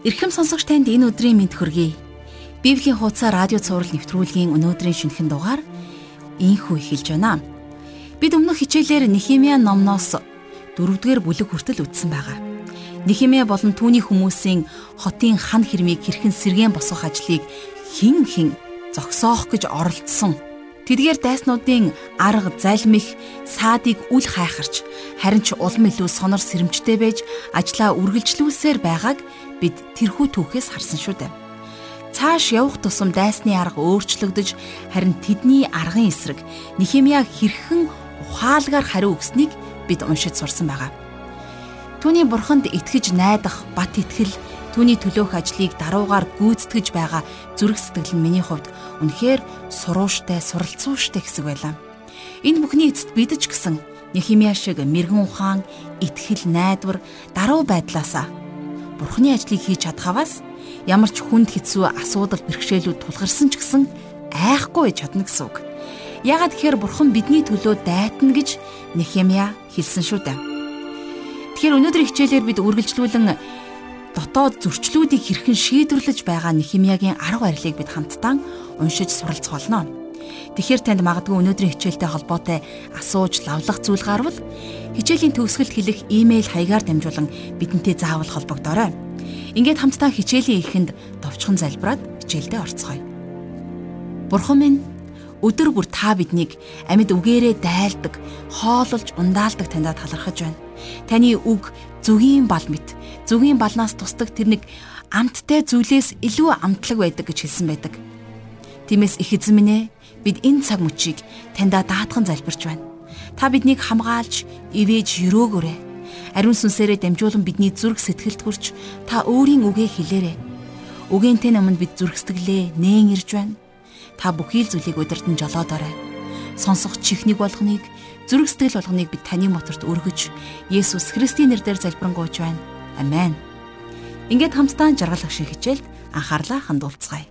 Ирхэм сонсогч танд энэ өдрийн мэд хүргэе. Библийн хуудас радио цаураар нэвтрүүлгийн өнөөдрийн шинэхэн дугаар ийхүү эхэлж байна. Бид өмнөх хичээлээр Нехемия номноос дөрөвдүгээр бүлэг хүртэл үтсэн байгаа. Нехемия болон түүний хүмүүсийн хотын хан хэрмийг хэрхэн сэргээн босгох ажлыг хин хин зогсоох гэж оролдсон Тэдгээр дайснуудын арга залмих саадыг үл хайхарч харин ч улам илүү сонор сэрэмжтэй байж ажлаа үргэлжлүүлсээр байгааг бид тэрхүү түүхээс харсан шүү дээ. Цааш явах тусам дайсны арга өөрчлөгдөж харин тэдний аргын эсрэг Нихемия хэрхэн ухаалгаар хариу өгснийг бид уншиж сурсан байгаа. Түүний бурханд итгэж найдах бат итгэл Түүний төлөөх ажлыг даруугаар гүйцэтгэж байгаа зүрх сэтгэл нь миний хувьд үнэхээр сурууштай, суралцууштай хэсэг байлаа. Энэ бүхний эцэст бид ч гэсэн Нехимия шиг мэрэгэн ухаан, итгэл, найдвар, даруй байдлаасаа Бурхны ажлыг хийж чадхаваас ямар ч хүнд хэцүү асуудал бэрхшээлүүд тулгарсан ч гэсэн айхгүй чадна гэсэн үг. Ягаад гэхээр Бурхан бидний төлөө дайтна гэж Нехемия хэлсэн шүү дээ. Тэгэхээр өнөөдөр хичээлээр бид үргэлжлүүлэн дотоод зөрчлүүдийг хэрхэн шийдвэрлэж байгаа Нехемиягийн арга барилыг бид хамтдаа уншиж суралцах болно. Тэгэхээр танд магадгүй өнөөдрийн хичээлтэй холбоотой асууж лавлах зүйл гарвал хичээлийн төгсгөлд хэлэх имэйл хаягаар дамжуулан бидэнтэй заавал холбогдорой. Ингээд хамтдаа хичээлийн эхэнд товчхон залбираад хичээлдээ орцгоё. Бурхан минь өдөр бүр та биднийг амьд үгээрээ дайлдаг, хоололж ундаалдаг таньда талархаж байна. Таны үг зөвгийн бал мэт зүгийн балнаас тусдаг тэр нэг амттай зүйлээс илүү амтлаг байдаг гэж хэлсэн байдаг. Тиймээс их эзэн минь ээ бид энэ цаг мөчийг таньда даатхан залбирч байна. Та биднийг хамгаалж, ивэж өрөөгөөрэй. Ариун сүнсээрээ дамжуулан бидний зүрх сэтгэлд хүрч та өөрийн үгээ хэлээрэй. Үгэнтэй өмнө бид зүрх сэтгэлээ нээн ирж байна. Та бүхий л зүйлийг удирдан жолоодорой. Сонсох чихнийг болгоныг, зүрх сэтгэл болгоныг бид таны моторт өргөж, Есүс Христийн нэрээр залбирanгуйч байна. Амен. Ингээд хамтдаа жаргалах шиг хичээлд анхаарлаа хандуулцгаая.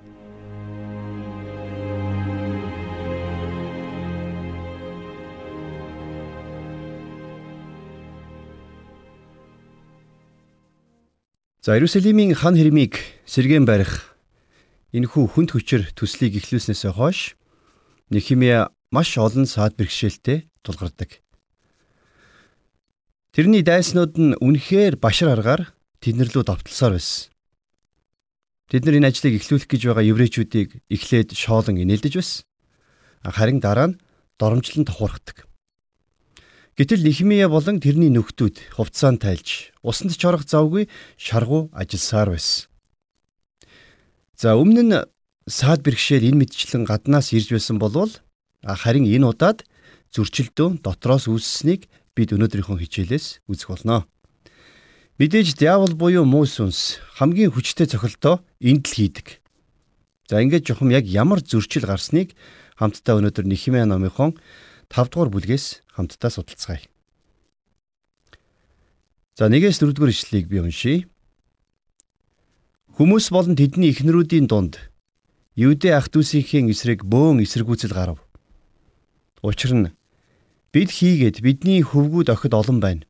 За Иерусалимийн хан хэрмийг сэргээн барих энэхүү хүнд хүчээр төслийг эхлүүлснээс хойш Нехимия маш олон саад бэрхшээлтэй тулгардаг. Тэрний дайснууд нь үнэхээр башар аргаар тэднэр рүү давталсаар байсан. Тэд нар энэ ажлыг эхлүүлэх гэж байгаа еврейчүүдийг эхлээд шоолон инээлдэж байсан. Харин дараа нь доромжлон тохуурхдаг. Гэтэл Нихмия болон тэрний нөхдүүд хувцаанд тайлж усанд ч орох завгүй шаргуу ажилласаар байсан. За өмнө нь саад бэрхшээл энэ мэдчлэн гаднаас ирж байсан болвол харин энэ удаад зөрчилдөө дотроос үүссэнийг бид өнөөдрийнхөө хичээлээс үзэх болно. Мэдээж диавол буюу муу сүнс хамгийн хүчтэй цохилтоо энд л хийдэг. За ингээд жохом яг ямар зөрчил гарсныг хамтдаа өнөөдөр Нихимэ номынхон 5 дугаар бүлгээс хамтдаа судалцгаая. За 1-ээс 4 дугаар ишлэлийг би уншийе. Хүмүүс болон тэдний эхнэрүүдийн дунд Юудэ ах дүүсийнхээ эсрэг бөөн эсэргүүцэл гарав. Учир нь Бид хийгээд бидний хөвгүүд охид олон байна.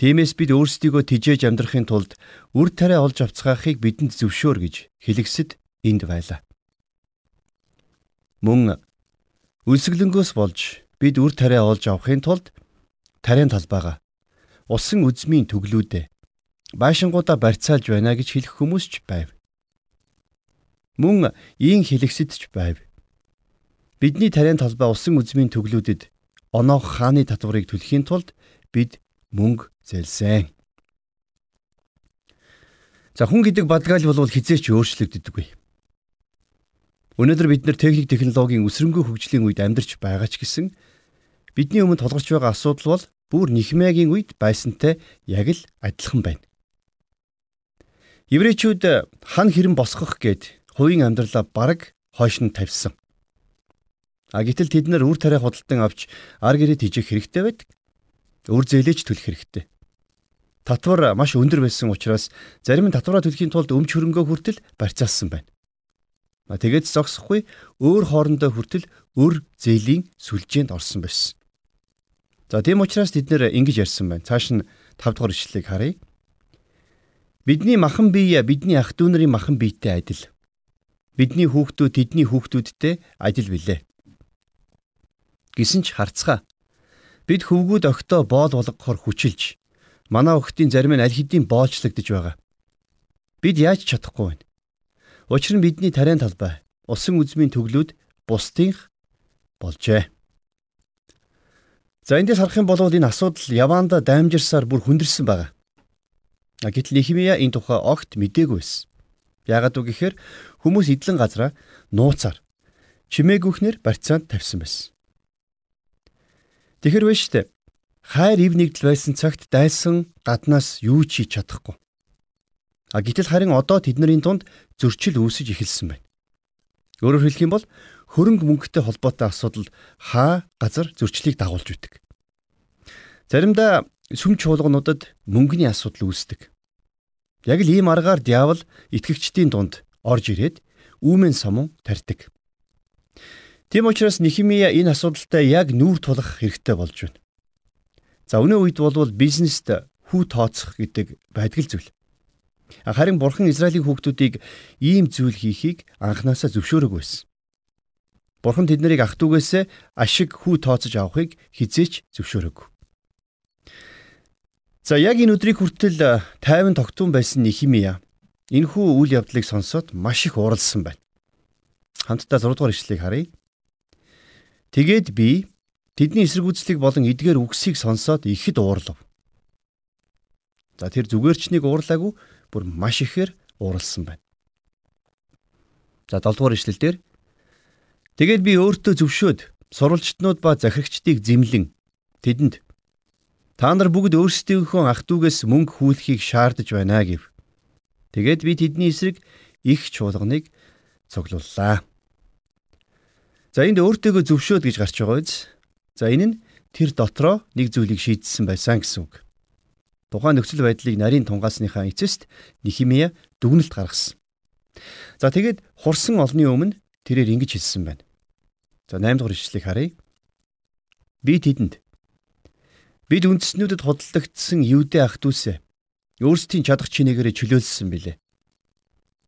Тиймээс бид өөрсдийгөө тижээж амьдрахын тулд үр тариа олж авцгаахыг бидэнд зөвшөөр гэж хэлэгсэд энд байлаа. Мөн үлсгэлэнгөөс болж бид үр тариа олж авахын тулд тариан талбайгаа усан үзмийн төглүүдээ байшингуудаа барьцаалж байна гэж хэлэх хүмүүс ч байв. Мөн ийн хэлэгсэд ч байв. Бидний тариан талбай усан үзмийн төглүүдэд оноох хааны татварыг төлөхийн тулд бид мөнгө зээлсэн. За хүн гэдэг бадгаал бол хизээч өөрчлөгддөггүй. Өнөөдөр бид нар техник технологийн өсрөнгөө хөгжлийн үед амьдарч байгаа ч гэсэн бидний өмнө тулгарч байгаа асуудал бол бүр Нихмягийн үед байсантай яг л адилхан байна. Еврейчүүд хан хэрэн босгох гээд хувийн амьдралаа бараг хойш нь тавьсан. А гэтэл тэд нар үр тариа худалдан авч ар гэрээ тижих хэрэгтэй байдаг. Үр зээлэж төлөх хэрэгтэй. Татвар маш өндөр байсан учраас зарим нь татвараа төлөхийн тулд өмч хөрөнгөө хүртэл барьцаалсан байна. А тэгээд зогсохгүй өөр хоорондоо хүртэл өр зээлийн сүлжээнд орсон байсан. За тийм учраас тэд нэр ингэж ярьсан байна. Цааш нь 5 дугаар ишлэлийг харъя. Бидний махан бие бидний ах トゥ нарын махан биетэй адил. Бидний хүүхдүүд тэдний хүүхдүүдтэй адил билээ. Гисэн ч харцгаа. Бид хөвгүүд өгтөө боол болгохоор хүчилж манай охтын зарим нь аль хэдийн боолчлогдож байгаа. Бид яаж чадахгүй вэ? Учир нь бидний тариан талбай усан үзмийн төглүүд бусдынх болжээ. За эндээс харах юм бол энэ асуудал яваанда даймжирсаар бүр хүндэрсэн байна. Гэтэл Нехимия энэ тухай огт мдээгүй байсан. Яагаад үг гэхээр хүмүүс идэлэн газраа нууцаар чимээгүйхнэр барьцаанд тавьсан байсан. Тэгэхэр вэ штэ. Хайр ив нэгдэл байсан цагт дайсан гаднаас юу ч хийж чадахгүй. А гэтэл харин одоо тэдний тунд зөрчил үүсэж эхэлсэн байна. Өөрөөр хэлэх юм бол хөрөнгө мөнгөтэй холбоотой асуудал хаа газар зөрчлийг дагуулж үүдэг. Заримдаа сүм чуулгануудад мөнгөний асуудал үүсдэг. Яг л ийм аргаар диавол итгэгчдийн дунд орж ирээд үүмэн самун тарьдаг. Тийм учраас Нехимия энэ асуудалтай яг нүүр тулах хэрэгтэй болж байна. За өнөө үед болвол бизнест хүү тооцох гэдэг байдгал зүйл. Харин бурхан Израилийн хүүхдүүдийг ийм зүйл хийхийг анханасаа зөвшөөрөг байсан. Бурхан тэднийг ах トゥ угээс ашиг хүү тооцож авахыг хизээч зөвшөөрөг. За яг энэ өдрийг хүртэл тайван тогтун байсан Нехимия энэхүү үйл явдлыг сонсоод маш их уралсан байна. Хамтдаа 6 дугаар ишлэгийг харъя. Тэгээд би тэдний эсэргүүцлийг болон эдгээр үгсийг сонсоод ихэд уурлав. За тэр зүгээрчнийг уурлаагүй бүр маш ихээр ууралсан байна. За 7 дугаар ишлэл дээр тэгээд би өөртөө зөвшөөд сурвалжтнууд ба захирагчдыг зэмлэн тэдэнд Та нар бүгд өөрсдийнхөө ах トゥ угээс мөнгө хүлхийг шаардж байна гэв. Тэгээд би тэдний эсрэг их чуулганыг цуглууллаа. За энд өөртөөгөө зөвшөөд гэж гарч байгаа биз. За энэ нь тэр дотроо нэг зүйлийг шийдсэн байсан гэсэн үг. Тухайн нөхцөл байдлыг нарийн тунгаасныхаа эцэст Нихимия дүгнэлт гаргасан. За тэгээд хурсан олны өмнө тэрээр ингэж хэлсэн байна. За 8 дугаар ишлэгийг харъя. Би тэдэнд Бид үндэстнүүдэд худалдагдсан юудэ ах дүүсээ өөрсдийн чадах чинээгээр чөлөөлсөн билээ.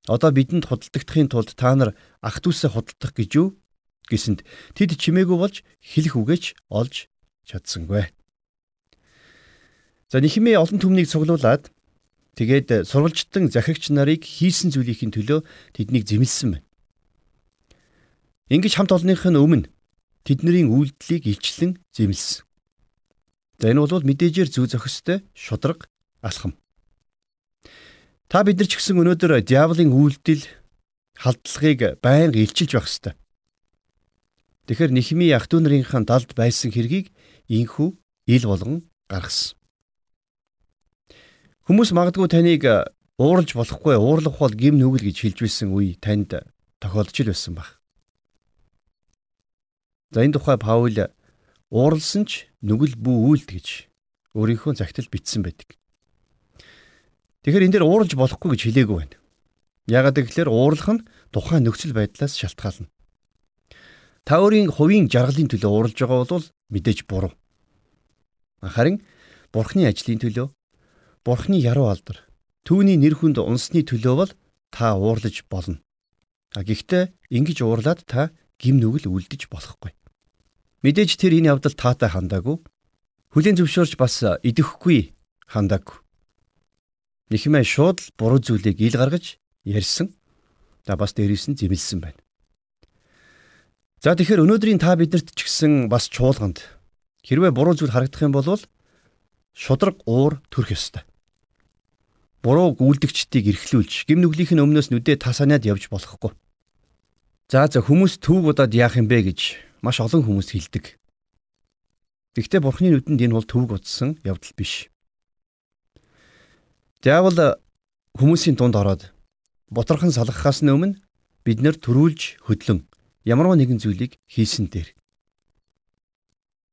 Одоо бидэнд худалдагдахын тулд та нар ах дүүсээ худалдах гэж юу гэсэнд тэд чимээгүй болж хэлэх үгээч олж чадсангүй. За Нихимээ олон түмнийг цуглуулад тэгээд сурвалжтан захирагч нарыг хийсэн зүйлийн төлөө тэднийг зэмлсэн байна. Ингиж хамт олонных нь өмнө тэдний үйлдэлийг илчлэн зэмлсэн. За энэ бол мэдээжээр зүй зохистой шудраг алхам. Та бид нар ч гэсэн өнөөдөр диаволын үйлдэл халдлагыг байнга илчилж байх ёстой. Тэгэхэр Нихми ах トゥ нарынхаа далд байсан хэргийг инхүү ил болгон гаргасан. Хүмүүс магадгүй таныг ууралж болохгүй уурлах бол гим нүгэл гэж хэлж байсан үе танд тохиолдож л байсан баг. За энэ тухай Паул ууралсан ч нүгэл бүү үйлд гэж өөрийнхөө загтал бичсэн байдаг. Тэгэхээр энэ дээр ууралж болохгүй гэж хэлээгүй байна. Яагаад гэвэл уурлах нь тухайн нөхцөл байдлаас шалтгаална. Та өөрийн хувийн жаргалын төлөө ууралж байгаа бол мэдээж буруу. Харин бурхны ажлын төлөө, бурхны яруу алдар, түүний нэр хүнд унсны төлөө бол та уурлаж болно. Гэхдээ ингэж уурлаад та гим нүгэл үлдэж болохгүй. Мэдээж тэр энэ явдал таатай хандаагүй. Хүлийн зөвшөөрч бас идэхгүй хандаагүй. Нэхмээ шууд л буруу зүйлийг ил гаргаж ярьсан. За бас дээрээс нь зэмлсэн байна. За тэгэхээр өнөөдрийн та биднэрт ч гэсэн бас чуулганд хэрвээ буруу зүйл харагдах юм бол шудраг уур төрөх ёстой. Буруу гүйлдэгчдийг эрхлүүлж, гим нүглийнх нь өмнөөс нүдээ тасаанаад явж болохгүй. За за хүмүүс түүг удаад яах юм бэ гэж маш олон хүмүүс хэлдэг. Гэхдээ Бурхны нүдэнд энэ бол төвөг утсан явдал биш. Диавол хүмүүсийн дунд ороод боторхон салгахаас өмнө бид нэр төрүүлж хөдлөн ямарваа нэгэн зүйлийг хийсэн дээр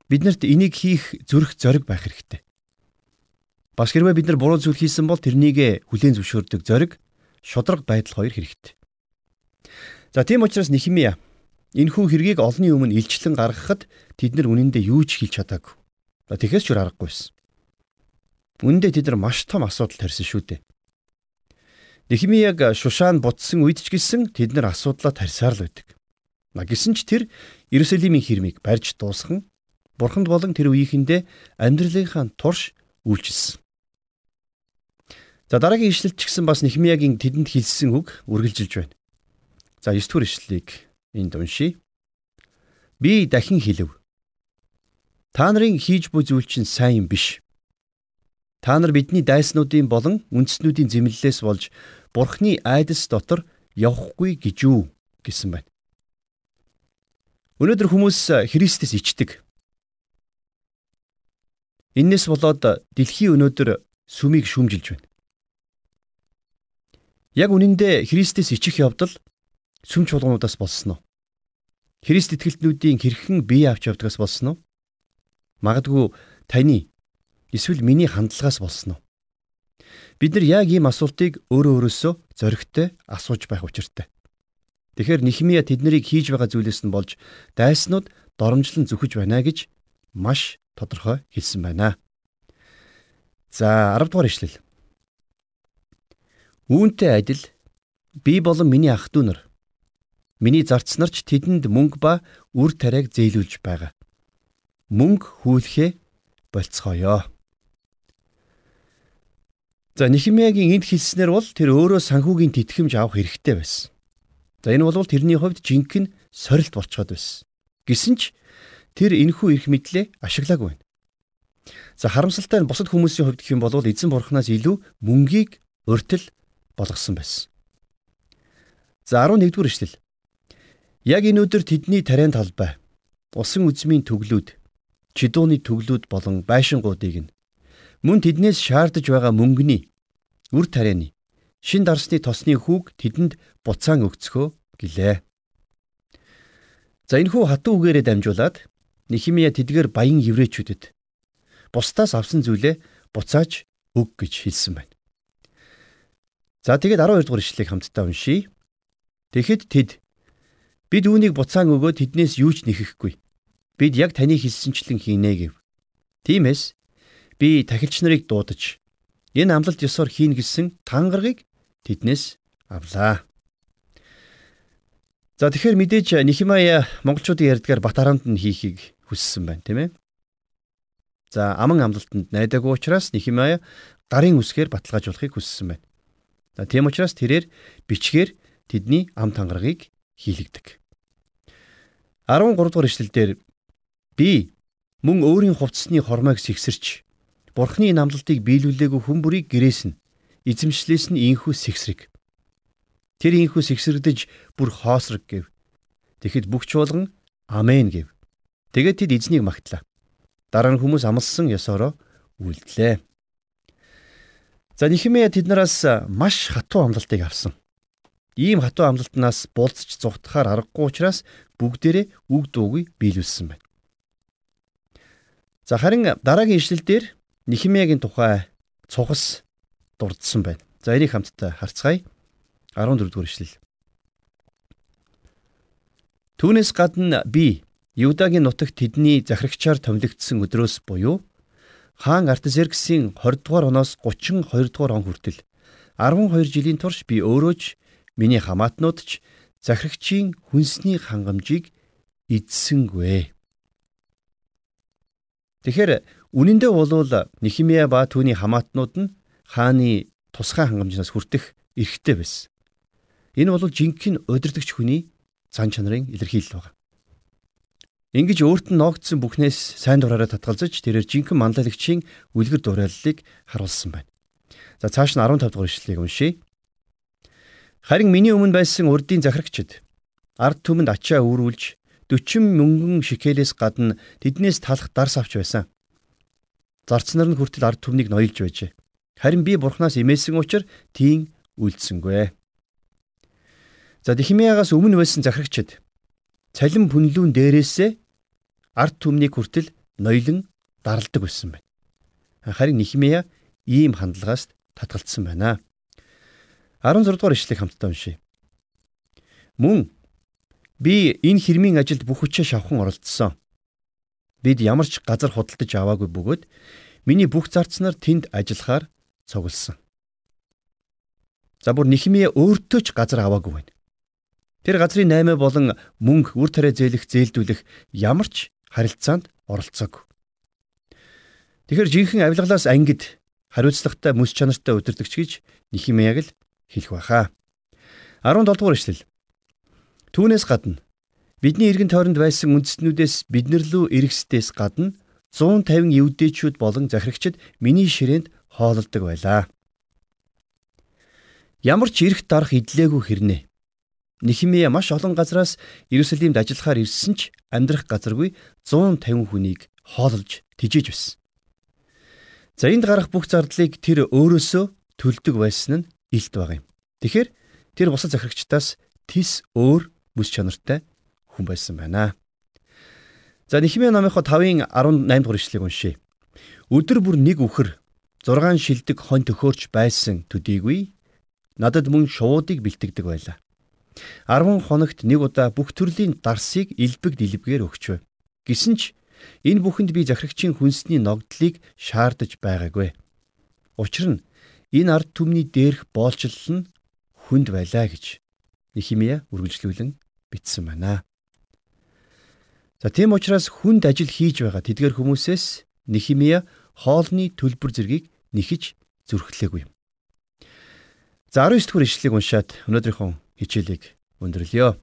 биднэрт энийг хийх зүрх зориг байх хэрэгтэй. Бас хэрвээ бид нар буруу зүйл хийсэн бол тэрнийг хүлээн зөвшөөрдөг зориг, шудраг байдал хоёр хэрэгтэй. За тийм учраас Нихимия Энэхүү хэргийг олонний өмнө илчлэн гаргахад тэд нар үнэндээ юу ч хийж чадаагүй. Тэгэхээс ч аргагүйсэн. Үндэ тэд нар маш том асуудал тарьсан шүү дээ. Нехимияг Шушаан бутсан үед ч гэсэн тэд нар асуудлаа тарьсаар л байдаг. А гисэн ч тэр Иерусалимийн хэрмийг барьж дуусган Бурханд болон тэр үеийнхэндээ амьдралынхаа турш үйлчилсэн. За дараагийн ишлэлт ч гэсэн бас Нехмиягийн тэдэнд хэлсэн үг үргэлжилж байна. За 9 дугаар ишлэлийг энд уншийе. Би дахин хэлв. Та нарын хийж буй зүйл чинь сайн юм биш. Та нар бидний дайснуудын болон үндэснүүдийн зэмлэлээс болж Бурхны айдас дотор явахгүй гэж юу гэсэн байна. Өнөөдөр хүмүүс Христэс ичдэг. Иннээс болоод дэлхий өнөөдөр сүмийг шүмжилж байна. Яг үнэндээ Христэс ичих явдал сүм чуулгануудаас болсон уу? Христ итгэлтнүүдийн хэрхэн бие авч явдгаас болсон уу? Магадгүй таны эсвэл миний хандлагаас болсон уу? Бид нар яг ийм асуултыг өөрөө өөрөөсөө зөрөгтэй асууж байх учиртай. Тэгэхээр Нихмия тэднийг хийж байгаа зүйлээс нь болж дайснууд доромжлон зүхэж байна гэж маш тодорхой хэлсэн байна. За 10 дугаар ишлэл. Үүнтэй адил би болон миний ах トゥ нар миний зарцнаар ч тэдэнд мөнгө ба үр тариаг зээлүүлж байгаа мөнгө хүүлэхээ болцгоё. За Нехемиягийн энд хэлснээр бол тэр өөрөө санхүүгийн тэтгэмж авах хэрэгтэй байсан. За энэ бол тэрний хувьд жинхэнэ сорилт болцоод байсан. Гэсэн ч тэр энэхүү эрх мэдлээ ашиглаагүй байна. За харамсалтай нь бусад хүмүүсийн хувьд гэх юм бол эзэн бурхнаас илүү мөнгийг уртл болгосон байсан. За 11 дугаар ишлэл. Яг энэ өдөр тэдний тариан талбай, усан үзмийн төглүүд, чидууны төглүүд болон байшингуудыг нь мөн тэднээс шаардж байгаа мөнгөний үр тарианы шин дарсны тосны хүүг тэдэнд буцаан өгцгөө гэлээ. За энэхүү хатуу үгээрээ дамжуулаад Нехимия тэдгээр баян еврейчүүдэд бусдаас авсан зүйлээ буцааж өг гэж хэлсэн байна. За тэгээд 12 дугаар ишлэгийг хамтдаа уншийе. Тэгэхэд тэд бид үүнийг буцаан өгөө тэднээс юу ч нэхэхгүй. Бид яг таны хэлсэнчлэн хийнэ гэв. Тиймээс би тахилч нарыг дуудаж энэ амлалт ёсоор хийн гэсэн тангаргийг тэднээс авлаа. За тэгэхээр мэдээж Нихимая монголчуудын ярьдгаар бат хараанд нь хийхийг хүссэн байна, тийм ээ. За аман амлалтанд найдаагүй учраас Нихимая гарын үсгээр баталгаажуулахыг хүссэн байна. За тийм учраас тэрээр бичгээр тэдний ам тангаргийг хийлэгдэг. 13 дугаар ишлэлдэр Би мөн өөрийн хувцсны хормойг сэгсэрч Бурхны намлалтыг биелүүлээгүй хүн бүрийг гэрээсэн эзэмшлээс нь инхүү сэгсрэг. Тэр инхүү сэгсрэгдэж бүр хоосрог гэв. Тэгэхэд бүх чуулган амен гэв. Тэгээд тэд эзнийг магтлаа. Дараа нь хүмүүс амлсан ёсороо үйлдлээ. За Нихимея тэднээс маш хатуу амлалтыг авсан. Ийм хатуу амлалтнаас булцж зүгтахаар аргагүй учраас бүгдээрээ үг дуугүй биелүүлсэн байна. За харин дараагийн ишлэлдэр Нихимиягийн тухай цугас дурдсан байна. За энийг хамтдаа харцгаая. 14 дугаар ишлэл. Түүнээс гадна би Юдагийн нутагт тэдний захирагчаар томилогдсон өдрөөс буюу хаан Артазерксийн 20 дугаар оноос 32 дугаар он хүртэл 12 жилийн турш би өөрөө ч миний хамаатнууд ч захирагчийн хүнсний хангамжийг эзсэнгүй. Тэгэхээр үнэндээ болвол Нехимия ба түүний хамаатнууд нь хааны тусгай хангамжнаас хүртэх эрхтэй байсан. Энэ бол жинхэнэ удирдахч хүний зан чанарын илэрхийлэл байна. Ингиж өөрт нь ногдсон бүхнээс сайн дураараа татгалзаж тэрээр жинхэнэ манлайлагчийн үлгэр дуурайллыг харуулсан байна. За цааш нь 15 дугаар ишлэлийг уншийе. Харин миний өмнө байсан урдын захирагчид ард түмэнд ачаа үүрүүлж 40 мөнгөн шикелээс гадна тэднээс талах дарс авч байсан. Зарцнаар нь хүртэл ард түмнийг ноёлж байжээ. Харин би бурхнаас имээсэн учраас тийм үйлдсэнгүй. За Дихимиягаас өмнө байсан захирагчид цалин пүнлүүн дээрээсээ ард түмнийг хүртэл ноёлон даралдаг байсан байна. Харин Нихимия ийм хандлагаас татгалцсан байна. 16 дугаар ишлэгийг хамтдаа уншийе. Мөн Би энэ хэрмийн ажилд бүх хүчээ шавхан оролцсон. Бид ямар ч газар худалдаж аваагүй бөгөөд миний бүх зарцнаар тэнд ажиллахаар цугласан. За бүр Нихимия өөртөө ч газар аваагүй байна. Тэр газрын 8 болон мөнгө үр тариа зээлэх зээлдүүлэх ямар ч харилцаанд оролцоогүй. Тэгэхэр жинхэнэ авилгалаас ангид хариуцлагатай мэс чанартай удирдахч гэж Нихимияг л хэлэх байхаа. 17 дугаар эшлэл. Түүнээс гадна бидний эргэн тойронд байсан үндэстнүүдээс биднэр лүү эргэсдээс гадна 150 евдээчүүд болон захирагчид миний ширээнд хоололдог байлаа. Ямар ч эрх дарах идлээгүй хэрнээ Нихимия маш олон газраас Иерусалимд ажиллахаар ирсэн ч амьдрах газаргүй 150 хүнийг хоололж тижээж байсан. За энд гарах бүх зардлыг тэр өөрөөсөө төлдөг байсан нь илт байгаа юм. Тэгэхээр тэр бусад захирагчдаас тис өөр бүс чанартай хүн байсан байна. За Нихимия номынхоо 5-ын 18 дугаар ишлэгийг уншъя. Өдөр бүр нэг үхэр 6 шилдэг хон төхөөрч байсан төдийгүй надад мөн шуудыг бэлтгэдэг байлаа. 10 хоногт нэг удаа бүх төрлийн дарсыг илбэг дэлбгээр өгчвэ. Гэсэн ч энэ бүхэнд би захирагчийн хүнсний ногдлыг шаардаж байгаагүй. Учир нь энэ ард түмний дээрх боолчлол нь хүнд байлаа гэж Нихимия үргэлжлүүлэн бичсэн байна. За тийм учраас хүнд ажил хийж байгаа тэдгэр хүмүүсээс Нихимия хоолны төлбөр зэргийг нэхэж зүрхлээгүй. За 19 дэх ишлэгийг уншаад өнөөдрийнхөө хичээлийг өндөрлөё.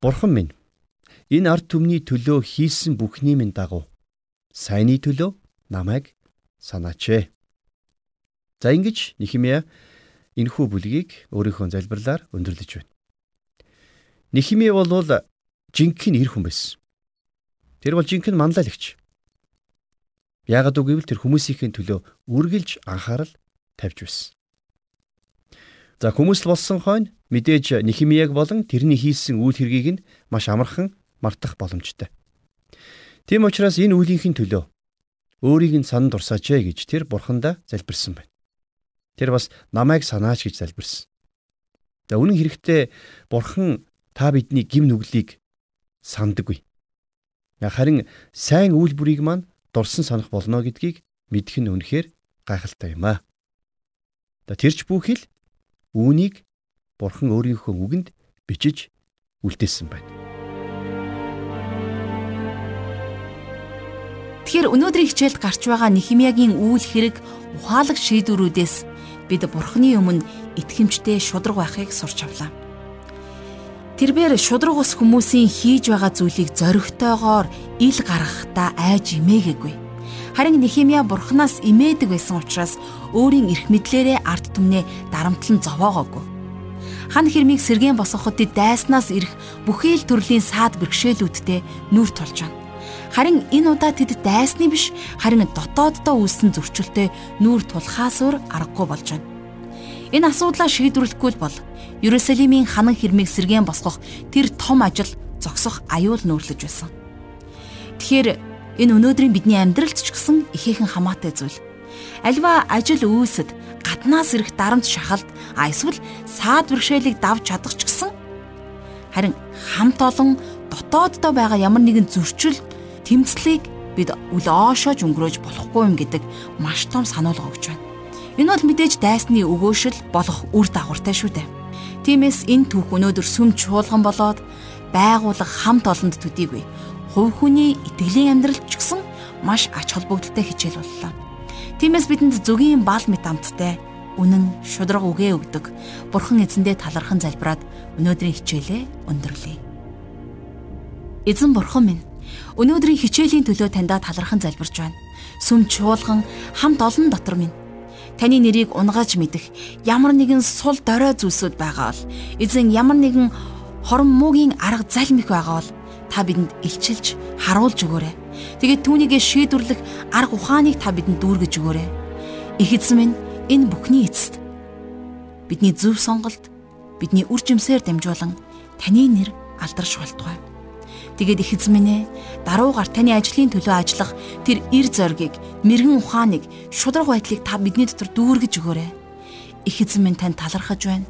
Бурхан минь энэ ард түмний төлөө хийсэн бүхний минь дагуу сайнны төлөө намайг санаач. За ингэж Нихимия энэхүү бүлгийг өөрийнхөө залбирлаар өндөрлөж байна. Нихимия бол жинхэнэ эр хүн байсан. Тэр бол жинхэнэ манлайлагч. Яагад үгүй тэр хүмүүсийн төлөө үргэлж анхаарал тавьж байсан. За хүмүүс болсон хойно мэдээж Нихимияг болон тэрний хийсэн үйл хэргийг нь маш амархан мартах боломжтой. Тийм учраас энэ үйлийнхэн төлөө өөрийг нь санан дурсаач ээ гэж тэр бурхандаа залбирсан байна. Тэр бас намайг санаач гэж залбирсан. За үнэн хэрэгтээ бурхан та бидний гим нүглийг сандаггүй. Харин сайн үйлбэрийг маань дурсан санах болно гэдгийг мэдэх нь үнэхээр гайхалтай юм аа. Тэрч бүхэл Үүнийг Бурхан өөрийнхөө үгэнд бичиж үлдээсэн байна. Тэгэхээр өнөөдрийн хичээлд гарч байгаа Нихимиягийн үйл хэрэг ухаалаг шийдвэрүүдээс бид Бурханы өмнө итгэмжтэй шудраг байхыг сурч авлаа. Тэрбээр шудраг ус хүмүүсийн хийж байгаа зүйлийг зоригтойгоор ил гаргахдаа айж имээгээгүй. Харин Нехемия бурхнаас имээдэг байсан учраас өөрийн эрх мэдлээрээ ард түмнээ дарамтлан зовоогоогүй. Хан хэрмийг сэргэн босгоход дайснаас ирэх бүхий л төрлийн саад бэрхшээлүүдтэй нүүр тулж байна. Харин энэ удаа тэд дайсны биш харин дотооддоо үүссэн зөрчилтэй нүүр тулхаасуур аргагүй болж байна. Энэ асуудлаа шийдвэрлэхгүй бол Ерүсалимийн ханан хэрмийг сэргэн босгох тэр том ажил зогсох аюул нөөрлөж байсан. Тэгэхээр Энэ өнөөдрийн бидний амьдралд ч гэсэн ихээхэн хамаатай зүйл. Альва ажил үйлсэд гаднаас ирэх дарамт шахалт а эсвэл саад бэрхшээлийг давж чадах ч гэсэн харин хамт олон дотооддоо байгаа ямар нэгэн зөрчил тэмцлийг бид үл оошоож өнгөрөөж болохгүй юм гэдэг маш том сануулга өгч байна. Энэ бол мэдээж дайсны өгөөшл болох үр дагавартай шүү дээ. Тиймээс энэ түүх өнөөдөр сүм чуулган болоод байгууллага хамт олонд төдийгүй хувь хүний итгэлийн амьдралд ч гэсэн маш ач холбогдолтой хичээл боллоо. Тиймээс бидэнд зөвгийн бал мэт амттай үнэн шудраг үгээ өгдөг Бурхан эзэндээ талархан залбираад өнөөдрийн хичээлээ өндөрлөе. Эзэн Бурхан минь өнөөдрийн хичээлийн төлөө таньда талархан залбирч байна. Сүм чуулган хамт олон дотор минь таны нэрийг унгаж мэдэх ямар нэгэн сул дорой зүйлсүүд байгаа бол эзэн ямар нэгэн хорон муугийн арга залмих байгаа бол та бидэнд илчилж харуулж өгөөрэй. Тэгээд түүнийгээ шийдвэрлэх арга ухааныг та бидэнд дүүргэж өгөөрэй. Их эзэн минь энэ бүхний эцэст бидний зөв сонголт бидний үр жимсээр дамжуулан таны нэр алдарш болтугай. Тэгээд их ээ даруугаар таны ажлын төлөө ажиллах тэр эр зоргийг, мэрэгэн ухааныг, шудраг байдлыг та бидний дотор дүүргэж өгөөрэй. Их эзэн минь танд талархаж байна.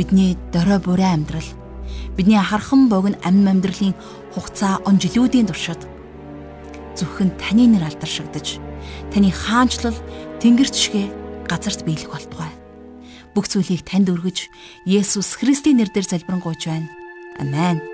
Бидний дорой бурай амьдрал бидний хархан богино амь амьдралын хугацаа он жилүүдийн туршид зөвхөн таны нэр алдаршигдаж таны хаанчлал тэнгэрч шигэ газарт биелэх болтугай. бүх зүйлийг танд өргөж Есүс Христийн нэрээр залбирanгуйч байна. Амен.